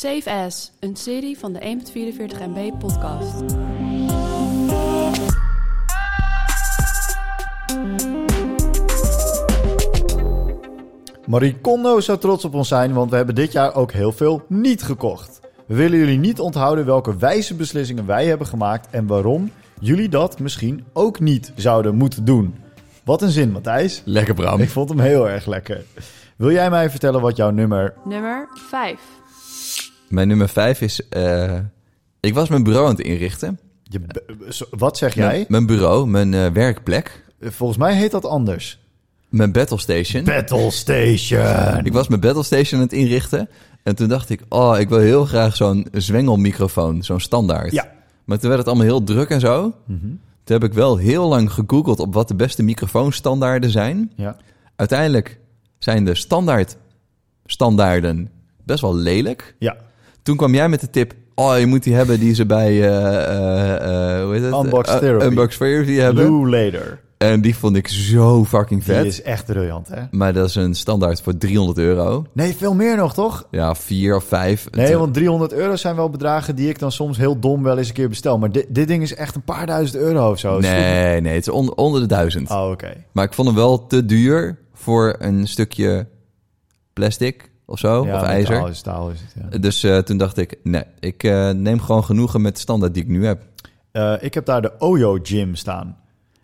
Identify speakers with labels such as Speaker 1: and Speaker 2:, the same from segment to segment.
Speaker 1: Safe As, een serie van de 1.44 MB podcast.
Speaker 2: Marie Kondo zou trots op ons zijn, want we hebben dit jaar ook heel veel niet gekocht. We willen jullie niet onthouden welke wijze beslissingen wij hebben gemaakt en waarom jullie dat misschien ook niet zouden moeten doen. Wat een zin, Matthijs.
Speaker 3: Lekker Bram.
Speaker 2: Ik vond hem heel erg lekker. Wil jij mij vertellen wat jouw nummer...
Speaker 1: Nummer 5.
Speaker 3: Mijn nummer 5 is... eh, ik was mijn bureau aan het inrichten.
Speaker 2: Je, wat zeg jij?
Speaker 3: Mijn, mijn bureau, mijn eh, werkplek,
Speaker 2: Volgens mij heet dat anders.
Speaker 3: mijn battle station.
Speaker 2: Battle Station.
Speaker 3: ik was mijn battle station aan het inrichten. En toen dacht ik, oh, ik wil heel graag zo'n zwengelmicrofoon, zo'n standaard.
Speaker 2: Ja.
Speaker 3: Maar toen werd het allemaal heel druk en zo. Toen heb ik wel heel lang gegoogeld op wat de beste microfoonstandaarden zijn.
Speaker 2: Ja.
Speaker 3: Uiteindelijk zijn de standaard standaarden best wel lelijk.
Speaker 2: Ja.
Speaker 3: Toen kwam jij met de tip. Oh, je moet die hebben die ze bij eh, eh, hoe heet het?
Speaker 2: Unbox Therapy.
Speaker 3: Unbox Therapy hebben.
Speaker 2: Lou Later.
Speaker 3: En die vond ik zo fucking
Speaker 2: Die
Speaker 3: vet.
Speaker 2: is echt briljant, hè?
Speaker 3: Maar dat is een standaard voor 300 euro.
Speaker 2: Nee, veel meer nog, toch?
Speaker 3: Ja, vier of vijf.
Speaker 2: Nee, want 300 euro zijn wel bedragen die ik dan soms heel dom wel eens een keer bestel. Maar dit, dit ding is echt een paar duizend euro of zo.
Speaker 3: Nee, nee, het is on- onder de duizend.
Speaker 2: Oh, oké.
Speaker 3: Maar ik vond hem wel te duur voor een stukje plastic of zo,
Speaker 2: Ja,
Speaker 3: of ijzer.
Speaker 2: Staal is, staal is het, ja.
Speaker 3: Dus eh, toen dacht ik, nee, ik eh, neem gewoon genoegen met de standaard die ik nu heb.
Speaker 2: Eh, ik heb daar de Oyo Gym staan.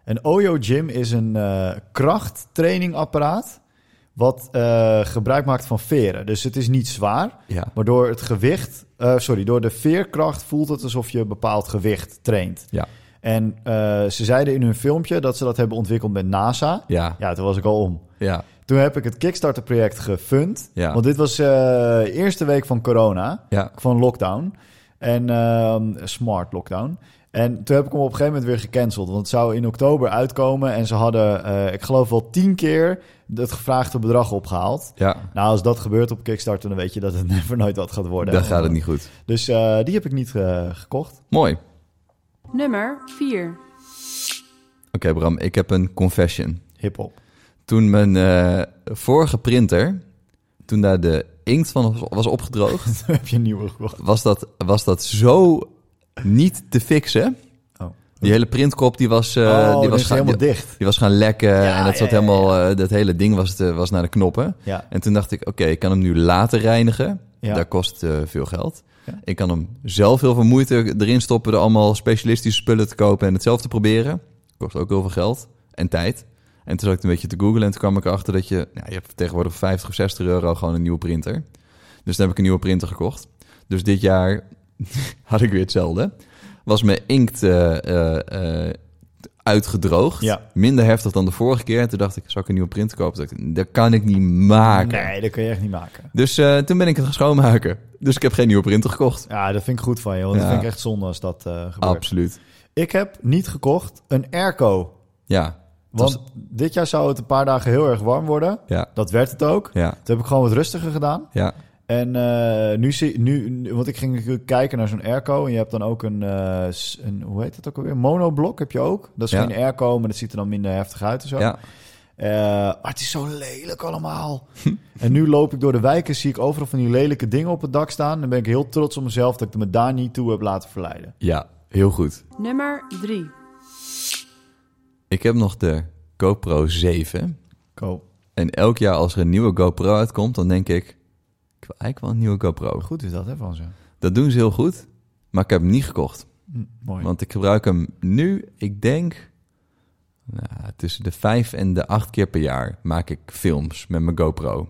Speaker 2: Een Oyo Gym is een krachttrainingapparaat wat gebruik maakt van veren. Dus het is niet zwaar,
Speaker 3: Ja,
Speaker 2: maar door het gewicht, sorry, door de veerkracht voelt het alsof je een bepaald gewicht traint.
Speaker 3: ja,
Speaker 2: En ze zeiden in hun filmpje dat ze dat hebben ontwikkeld met NASA.
Speaker 3: ja,
Speaker 2: Ja, toen was ik al om.
Speaker 3: ja.
Speaker 2: Toen heb ik het Kickstarter-project gefund.
Speaker 3: Ja.
Speaker 2: Want dit was de eerste week van corona,
Speaker 3: ja.
Speaker 2: van lockdown. En ehm, smart lockdown. En toen heb ik hem op een gegeven moment weer gecanceld. Want het zou in oktober uitkomen. En ze hadden, eh, ik geloof wel tien keer het gevraagde bedrag opgehaald.
Speaker 3: ja.
Speaker 2: Nou, als dat gebeurt op Kickstarter, dan weet je dat het never nooit wat gaat worden.
Speaker 3: Dan gaat het niet goed.
Speaker 2: Dus eh, die heb ik niet eh, gekocht.
Speaker 3: Mooi.
Speaker 1: Nummer 4.
Speaker 3: Oké Bram, ik heb een confession.
Speaker 2: Hip-hop.
Speaker 3: Toen mijn eh, vorige printer, toen daar de inkt van was- opgedroogd,
Speaker 2: heb je een nieuwe gekocht.
Speaker 3: was dat, was dat zo niet te fixen.
Speaker 2: Oh.
Speaker 3: Die hele printkop die was, eh,
Speaker 2: oh,
Speaker 3: die was gaan,
Speaker 2: helemaal
Speaker 3: die,
Speaker 2: dicht.
Speaker 3: die was gaan lekken
Speaker 2: Ja,
Speaker 3: en dat zat
Speaker 2: ja, ja,
Speaker 3: helemaal, eh, dat hele ding was, te- was naar de knoppen. En toen dacht ik, oké, ik kan hem nu laten reinigen. Dat kost veel geld. Ik kan hem zelf heel veel moeite erin stoppen door allemaal specialistische spullen te kopen en het zelf te proberen. Kost ook heel veel geld en tijd. En toen zat ik een beetje te googlen en toen kwam ik erachter dat je, nou, je hebt tegenwoordig 50 of 60 euro gewoon een nieuwe printer. Dus toen heb ik een nieuwe printer gekocht. Dus dit jaar had ik weer hetzelfde. Was mijn inkt eh, eh, eh, uitgedroogd.
Speaker 2: Ja.
Speaker 3: Minder heftig dan de vorige keer. En toen dacht ik, zou ik een nieuwe printer kopen? Toen dacht ik, dat kan ik niet maken.
Speaker 2: Nee, dat kun je echt niet maken.
Speaker 3: Dus toen ben ik het gaan schoonmaken. Dus ik heb geen nieuwe printer gekocht.
Speaker 2: Ja, dat vind ik goed van je. Want dat
Speaker 3: Ja.
Speaker 2: vind ik echt zonde als dat gebeurt.
Speaker 3: Absoluut.
Speaker 2: Ik heb niet gekocht een airco.
Speaker 3: Ja.
Speaker 2: Want dit jaar zou het een paar dagen heel erg warm worden.
Speaker 3: Ja.
Speaker 2: Dat werd het ook.
Speaker 3: Ja.
Speaker 2: Toen heb ik gewoon wat rustiger gedaan.
Speaker 3: Ja.
Speaker 2: En eh, nu zie nu, want ik ging natuurlijk kijken naar zo'n airco. En je hebt dan ook een, eh, een hoe heet dat ook alweer? Monoblok heb je ook. Dat is
Speaker 3: Ja.
Speaker 2: geen airco, maar dat ziet er dan minder heftig uit en zo.
Speaker 3: Ja.
Speaker 2: Eh, maar het is zo lelijk allemaal. en nu loop ik door de wijken, zie ik overal van die lelijke dingen op het dak staan. Dan ben ik heel trots op mezelf dat ik me daar niet toe heb laten verleiden.
Speaker 3: Ja. Heel goed.
Speaker 1: Nummer 3.
Speaker 3: Ik heb nog de GoPro 7.
Speaker 2: Ko.
Speaker 3: En elk jaar als er een nieuwe GoPro uitkomt, dan denk ik... Ik wil eigenlijk wel een nieuwe GoPro.
Speaker 2: Goed is dat, hè, van ze.
Speaker 3: Dat doen ze heel goed. Maar ik heb hem niet gekocht.
Speaker 2: Hm, mooi.
Speaker 3: Want ik gebruik hem nu, ik denk... Nou, tussen de vijf en de acht keer per jaar maak ik films met mijn GoPro.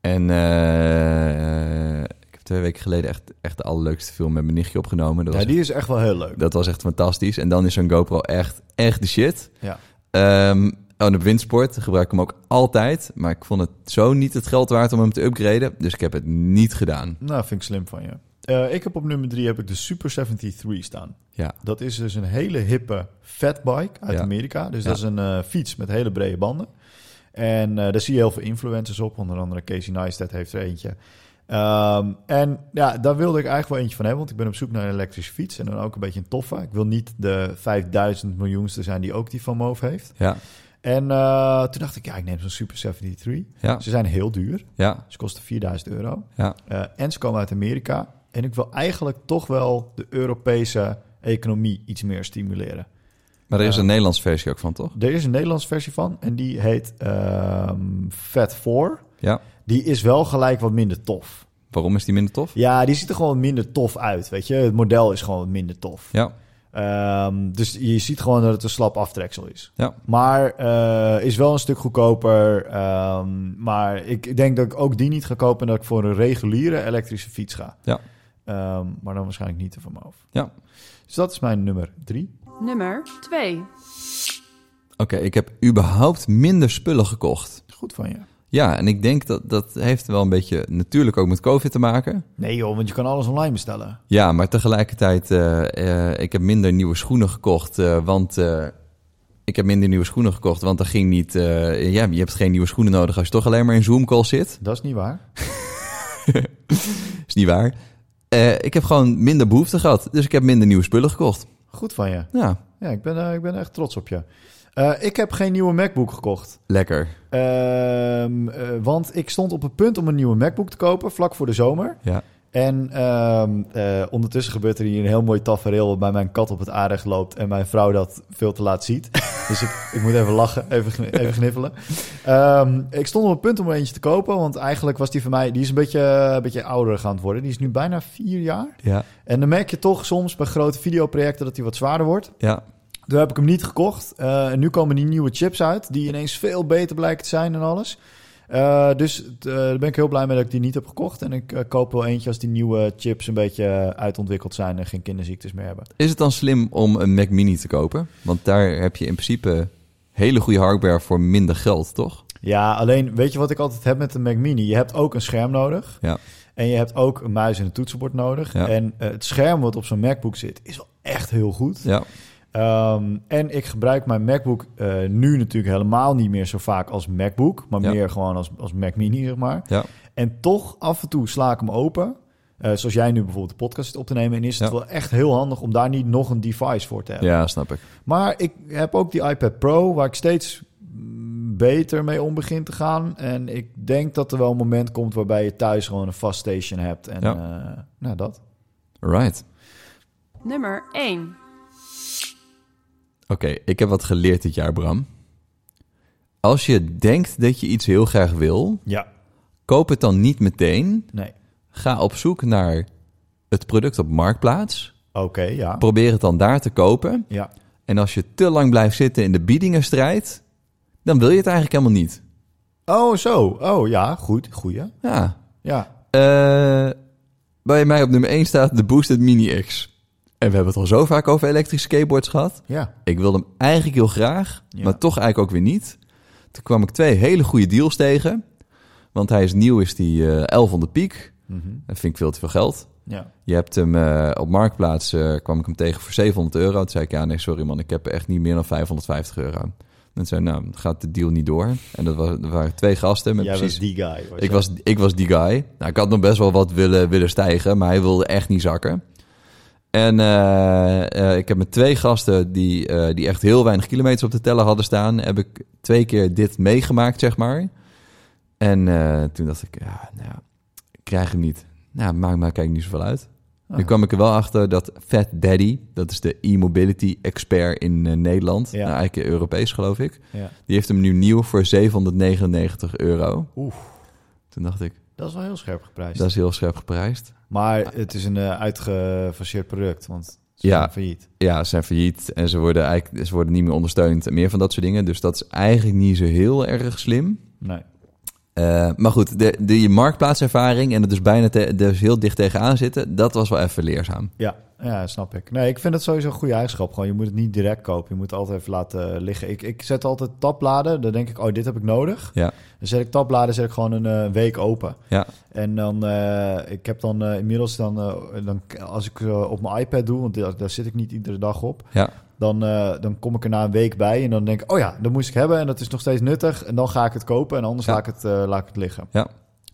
Speaker 3: En eh, twee weken geleden echt, echt de allerleukste film met mijn nichtje opgenomen. Dat,
Speaker 2: ja,
Speaker 3: was,
Speaker 2: die is echt wel heel leuk.
Speaker 3: dat was echt fantastisch. En dan is zo'n GoPro echt, echt de shit.
Speaker 2: Ja.
Speaker 3: Ehm oh, en op windsport gebruik ik hem ook altijd. Maar ik vond het zo niet het geld waard om hem te upgraden. Dus ik heb het niet gedaan.
Speaker 2: Nou, vind ik slim van je. Eh, ik heb op nummer drie heb ik de Super 73 staan.
Speaker 3: Ja,
Speaker 2: Dat is dus een hele hippe fatbike uit
Speaker 3: Ja.
Speaker 2: Amerika. Dus
Speaker 3: Ja.
Speaker 2: dat is een eh, fiets met hele brede banden. En eh, daar zie je heel veel influencers op. Onder andere Casey Neistat heeft er eentje. Ehm, en ja, daar wilde ik eigenlijk wel eentje van hebben. Want ik ben op zoek naar een elektrische fiets. En dan ook een beetje een toffe. Ik wil niet de 5000 miljoenste zijn die ook die van Moof heeft.
Speaker 3: ja,
Speaker 2: En eh, toen dacht ik, ja, ik neem zo'n Super 73.
Speaker 3: Ja,
Speaker 2: Ze zijn heel duur.
Speaker 3: ja,
Speaker 2: Ze kosten 4000 euro.
Speaker 3: ja.
Speaker 2: Eh, en ze komen uit Amerika. En ik wil eigenlijk toch wel de Europese economie iets meer stimuleren.
Speaker 3: Maar er is
Speaker 2: Ja.
Speaker 3: een Nederlandse versie ook van, toch?
Speaker 2: Er is een Nederlandse versie van. En die heet ehm Fat 4.
Speaker 3: Ja.
Speaker 2: Die is wel gelijk wat minder tof.
Speaker 3: Waarom is die minder tof?
Speaker 2: Ja, die ziet er gewoon minder tof uit, weet je. Het model is gewoon wat minder tof.
Speaker 3: Ja,
Speaker 2: Ehm, dus je ziet gewoon dat het een slap aftreksel is.
Speaker 3: ja.
Speaker 2: Maar eh, is wel een stuk goedkoper. Ehm, maar ik denk dat ik ook die niet ga kopen... en dat ik voor een reguliere elektrische fiets ga.
Speaker 3: Ja.
Speaker 2: Ehm, maar dan waarschijnlijk niet te van mijn hoofd.
Speaker 3: Ja.
Speaker 2: Dus dat is mijn nummer drie.
Speaker 1: Nummer 2.
Speaker 3: Oké, ik heb überhaupt minder spullen gekocht.
Speaker 2: Goed van je.
Speaker 3: Ja, en ik denk dat dat heeft wel een beetje natuurlijk ook met COVID te maken.
Speaker 2: Nee joh, want je kan alles online bestellen.
Speaker 3: Ja, maar tegelijkertijd, eh, ik heb minder nieuwe schoenen gekocht, eh, want ik heb minder nieuwe schoenen gekocht, want er ging niet, ja, je hebt geen nieuwe schoenen nodig als je toch alleen maar in Zoom call zit.
Speaker 2: Dat is niet waar.
Speaker 3: Is niet waar. Ik heb gewoon minder behoefte gehad, dus ik heb minder nieuwe spullen gekocht.
Speaker 2: Goed van je.
Speaker 3: Ja,
Speaker 2: Ja, ik ben, ik ben echt trots op je. Eh, ik heb geen nieuwe MacBook gekocht.
Speaker 3: lekker.
Speaker 2: Ehm, eh, want ik stond op het punt om een nieuwe MacBook te kopen, vlak voor de zomer.
Speaker 3: Ja,
Speaker 2: En ehm, eh, ondertussen gebeurt er hier een heel mooi tafereel waarbij mijn kat op het aanrecht loopt en mijn vrouw dat veel te laat ziet. dus ik, ik moet even lachen, even, even gniffelen. Ehm, ik stond op het punt om er eentje te kopen, want eigenlijk was die van mij, die is een beetje, een beetje ouder gaan worden. Die is nu bijna vier jaar.
Speaker 3: ja,
Speaker 2: En dan merk je toch soms bij grote videoprojecten dat die wat zwaarder wordt.
Speaker 3: ja.
Speaker 2: Toen heb ik hem niet gekocht. Eh, en nu komen die nieuwe chips uit, die ineens veel beter blijken te zijn en alles. Eh, dus eh, daar ben ik heel blij mee dat ik die niet heb gekocht. En ik koop wel eentje als die nieuwe chips een beetje uitontwikkeld zijn en geen kinderziektes meer hebben.
Speaker 3: Is het dan slim om een Mac Mini te kopen? Want daar heb je in principe hele goede hardware voor minder geld, toch?
Speaker 2: Ja, alleen weet je wat ik altijd heb met de Mac Mini? Je hebt ook een scherm nodig.
Speaker 3: Ja.
Speaker 2: En je hebt ook een muis en een toetsenbord nodig.
Speaker 3: Ja.
Speaker 2: En het scherm wat op zo'n MacBook zit, is wel echt heel goed.
Speaker 3: Ja,
Speaker 2: Ehm, en ik gebruik mijn MacBook eh, nu natuurlijk helemaal niet meer zo vaak als MacBook, maar
Speaker 3: Ja.
Speaker 2: meer gewoon als, als Mac Mini, zeg maar.
Speaker 3: ja,
Speaker 2: En toch af en toe sla ik hem open. Eh, zoals jij nu bijvoorbeeld de podcast zit op te nemen. En is het
Speaker 3: Ja.
Speaker 2: wel echt heel handig om daar niet nog een device voor te hebben.
Speaker 3: ja, snap ik.
Speaker 2: Maar ik heb ook die iPad Pro, waar ik steeds mm, beter mee om begin te gaan. En ik denk dat er wel een moment komt waarbij je thuis gewoon een fast station hebt. En
Speaker 3: Ja.
Speaker 2: eh, nou, dat.
Speaker 3: Right.
Speaker 1: Nummer 1.
Speaker 3: Oké, ik heb wat geleerd dit jaar, Bram. Als je denkt dat je iets heel graag wil,
Speaker 2: Ja,
Speaker 3: koop het dan niet meteen.
Speaker 2: nee.
Speaker 3: Ga op zoek naar het product op Marktplaats.
Speaker 2: Oké, ja.
Speaker 3: Probeer het dan daar te kopen.
Speaker 2: Ja,
Speaker 3: En als je te lang blijft zitten in de biedingenstrijd, dan wil je het eigenlijk helemaal niet.
Speaker 2: Oh, zo. Oh, ja. Goed. Goeie.
Speaker 3: Ja.
Speaker 2: Ja.
Speaker 3: Eh, bij mij op nummer 1 staat de Boosted Mini X. En we hebben het al zo vaak over elektrische skateboards gehad.
Speaker 2: Ja.
Speaker 3: Ik wilde hem eigenlijk heel graag,
Speaker 2: Ja.
Speaker 3: maar toch eigenlijk ook weer niet. Toen kwam ik twee hele goede deals tegen. Want hij is nieuw, is die eh 1100 piek.
Speaker 2: Mhm.
Speaker 3: Dat vind ik veel te veel geld.
Speaker 2: Ja.
Speaker 3: Je hebt hem eh, op Marktplaats, eh, kwam ik hem tegen voor 700 euro. Toen zei ik, ja nee, sorry man, ik heb echt niet meer dan 550 euro. En zei nou, gaat de deal niet door. En dat, was, er waren twee gasten met
Speaker 2: Jij
Speaker 3: precies...
Speaker 2: was die guy. was
Speaker 3: Ik was, ik was die guy. Nou, ik had nog best wel wat willen, willen stijgen, maar hij wilde echt niet zakken. En eh, eh, ik heb met twee gasten die, eh, die echt heel weinig kilometers op de teller hadden staan, heb ik twee keer dit meegemaakt, zeg maar. En toen dacht ik, ja, nou, ik krijg hem niet. Nou, maakt maar kijk niet zoveel uit. Nu
Speaker 2: Ah.
Speaker 3: kwam ik er wel achter dat Fat Daddy, dat is de e-mobility expert in Nederland,
Speaker 2: Ja.
Speaker 3: nou, eigenlijk Europees geloof ik,
Speaker 2: Ja.
Speaker 3: die heeft hem nu nieuw voor 799 euro.
Speaker 2: Oeh.
Speaker 3: Toen dacht ik,
Speaker 2: Dat is wel heel scherp geprijsd.
Speaker 3: dat is heel scherp geprijsd.
Speaker 2: Maar het is een uh, uitgefaseerd product, want ze
Speaker 3: Ja.
Speaker 2: zijn failliet.
Speaker 3: Ja, ze zijn failliet en ze worden, eigenlijk, ze worden niet meer ondersteund en meer van dat soort dingen. Dus dat is eigenlijk niet zo heel erg slim.
Speaker 2: Nee.
Speaker 3: Eh, maar goed, de, de marktplaatservaring en het dus bijna te, dus heel dicht tegenaan zitten, dat was wel even leerzaam.
Speaker 2: Ja, ja, snap ik. Nee, ik vind het sowieso een goede eigenschap. Gewoon, je moet het niet direct kopen. Je moet het altijd even laten liggen. Ik, ik zet altijd tabbladen. Dan denk ik, oh, dit heb ik nodig.
Speaker 3: Ja.
Speaker 2: Dan zet ik tabbladen, zet ik gewoon een eh, week open.
Speaker 3: Ja.
Speaker 2: En dan, eh, ik heb dan eh, inmiddels dan, dan, als ik op mijn iPad doe, want daar, daar zit ik niet iedere dag op.
Speaker 3: Ja.
Speaker 2: Dan, dan kom ik er na een week bij en dan denk ik, oh ja, dat moest ik hebben en dat is nog steeds nuttig. En dan ga ik het kopen en anders
Speaker 3: Ja.
Speaker 2: laat, ik het, laat ik het liggen.
Speaker 3: Ja.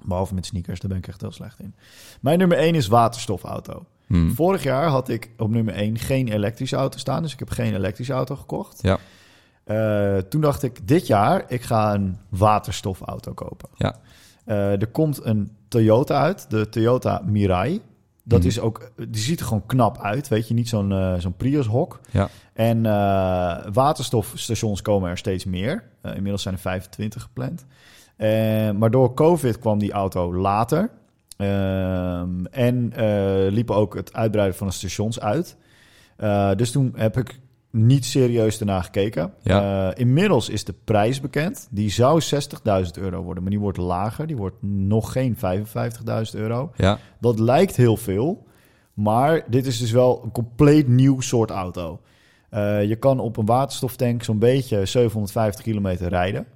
Speaker 2: Behalve met sneakers, daar ben ik echt heel slecht in. Mijn nummer 1 is waterstofauto.
Speaker 3: Hmm.
Speaker 2: Vorig jaar had ik op nummer 1 geen elektrische auto staan, dus ik heb geen elektrische auto gekocht.
Speaker 3: Ja.
Speaker 2: Eh, toen dacht ik, dit jaar, ik ga een waterstofauto kopen.
Speaker 3: Ja.
Speaker 2: Eh, er komt een Toyota uit, de Toyota Mirai. Dat
Speaker 3: Mhm.
Speaker 2: is ook, die ziet er gewoon knap uit, weet je, niet zo'n eh, zo'n Prius-hok.
Speaker 3: Ja.
Speaker 2: En waterstofstations komen er steeds meer. Inmiddels zijn er 25 gepland. Maar door COVID kwam die auto later. Ehm, en eh, liep ook het uitbreiden van de stations uit. Eh, dus toen heb ik niet serieus ernaar gekeken.
Speaker 3: Ja.
Speaker 2: Eh, inmiddels is de prijs bekend. Die zou 60.000 euro worden, maar die wordt lager. Die wordt nog geen 55.000 euro.
Speaker 3: Ja.
Speaker 2: Dat lijkt heel veel, maar dit is dus wel een compleet nieuw soort auto. Je kan op een waterstoftank zo'n beetje 750 kilometer rijden.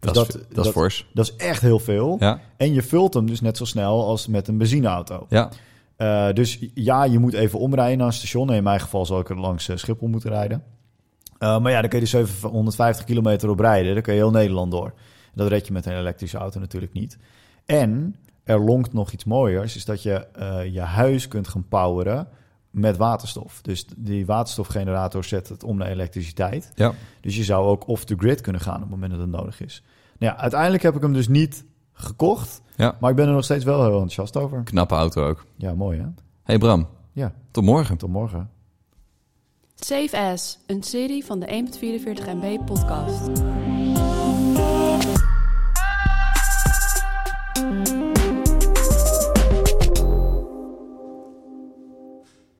Speaker 2: Dus
Speaker 3: Dat, is, dat, is fors.
Speaker 2: dat is echt heel veel.
Speaker 3: Ja.
Speaker 2: En je vult hem dus net zo snel als met een benzineauto.
Speaker 3: Ja.
Speaker 2: Eh, dus ja, je moet even omrijden naar een station. In mijn geval zal ik er langs eh, Schiphol moeten rijden. Eh, maar ja, dan kun je dus 750 kilometer op rijden. Dan kun je heel Nederland door. Dat red je met een elektrische auto natuurlijk niet. En er lonkt nog iets mooiers. Is dat je je huis kunt gaan poweren met waterstof. Dus die waterstofgenerator zet het om naar elektriciteit.
Speaker 3: Ja.
Speaker 2: Dus je zou ook off the grid kunnen gaan op het moment dat het nodig is. Nou ja, uiteindelijk heb ik hem dus niet gekocht.
Speaker 3: Ja.
Speaker 2: Maar ik ben er nog steeds wel heel enthousiast over.
Speaker 3: Knappe auto ook.
Speaker 2: Ja, mooi hè?
Speaker 3: Hey Bram,
Speaker 2: Ja,
Speaker 3: tot morgen.
Speaker 2: tot morgen.
Speaker 1: Save As, een serie van de 1.44 MB podcast.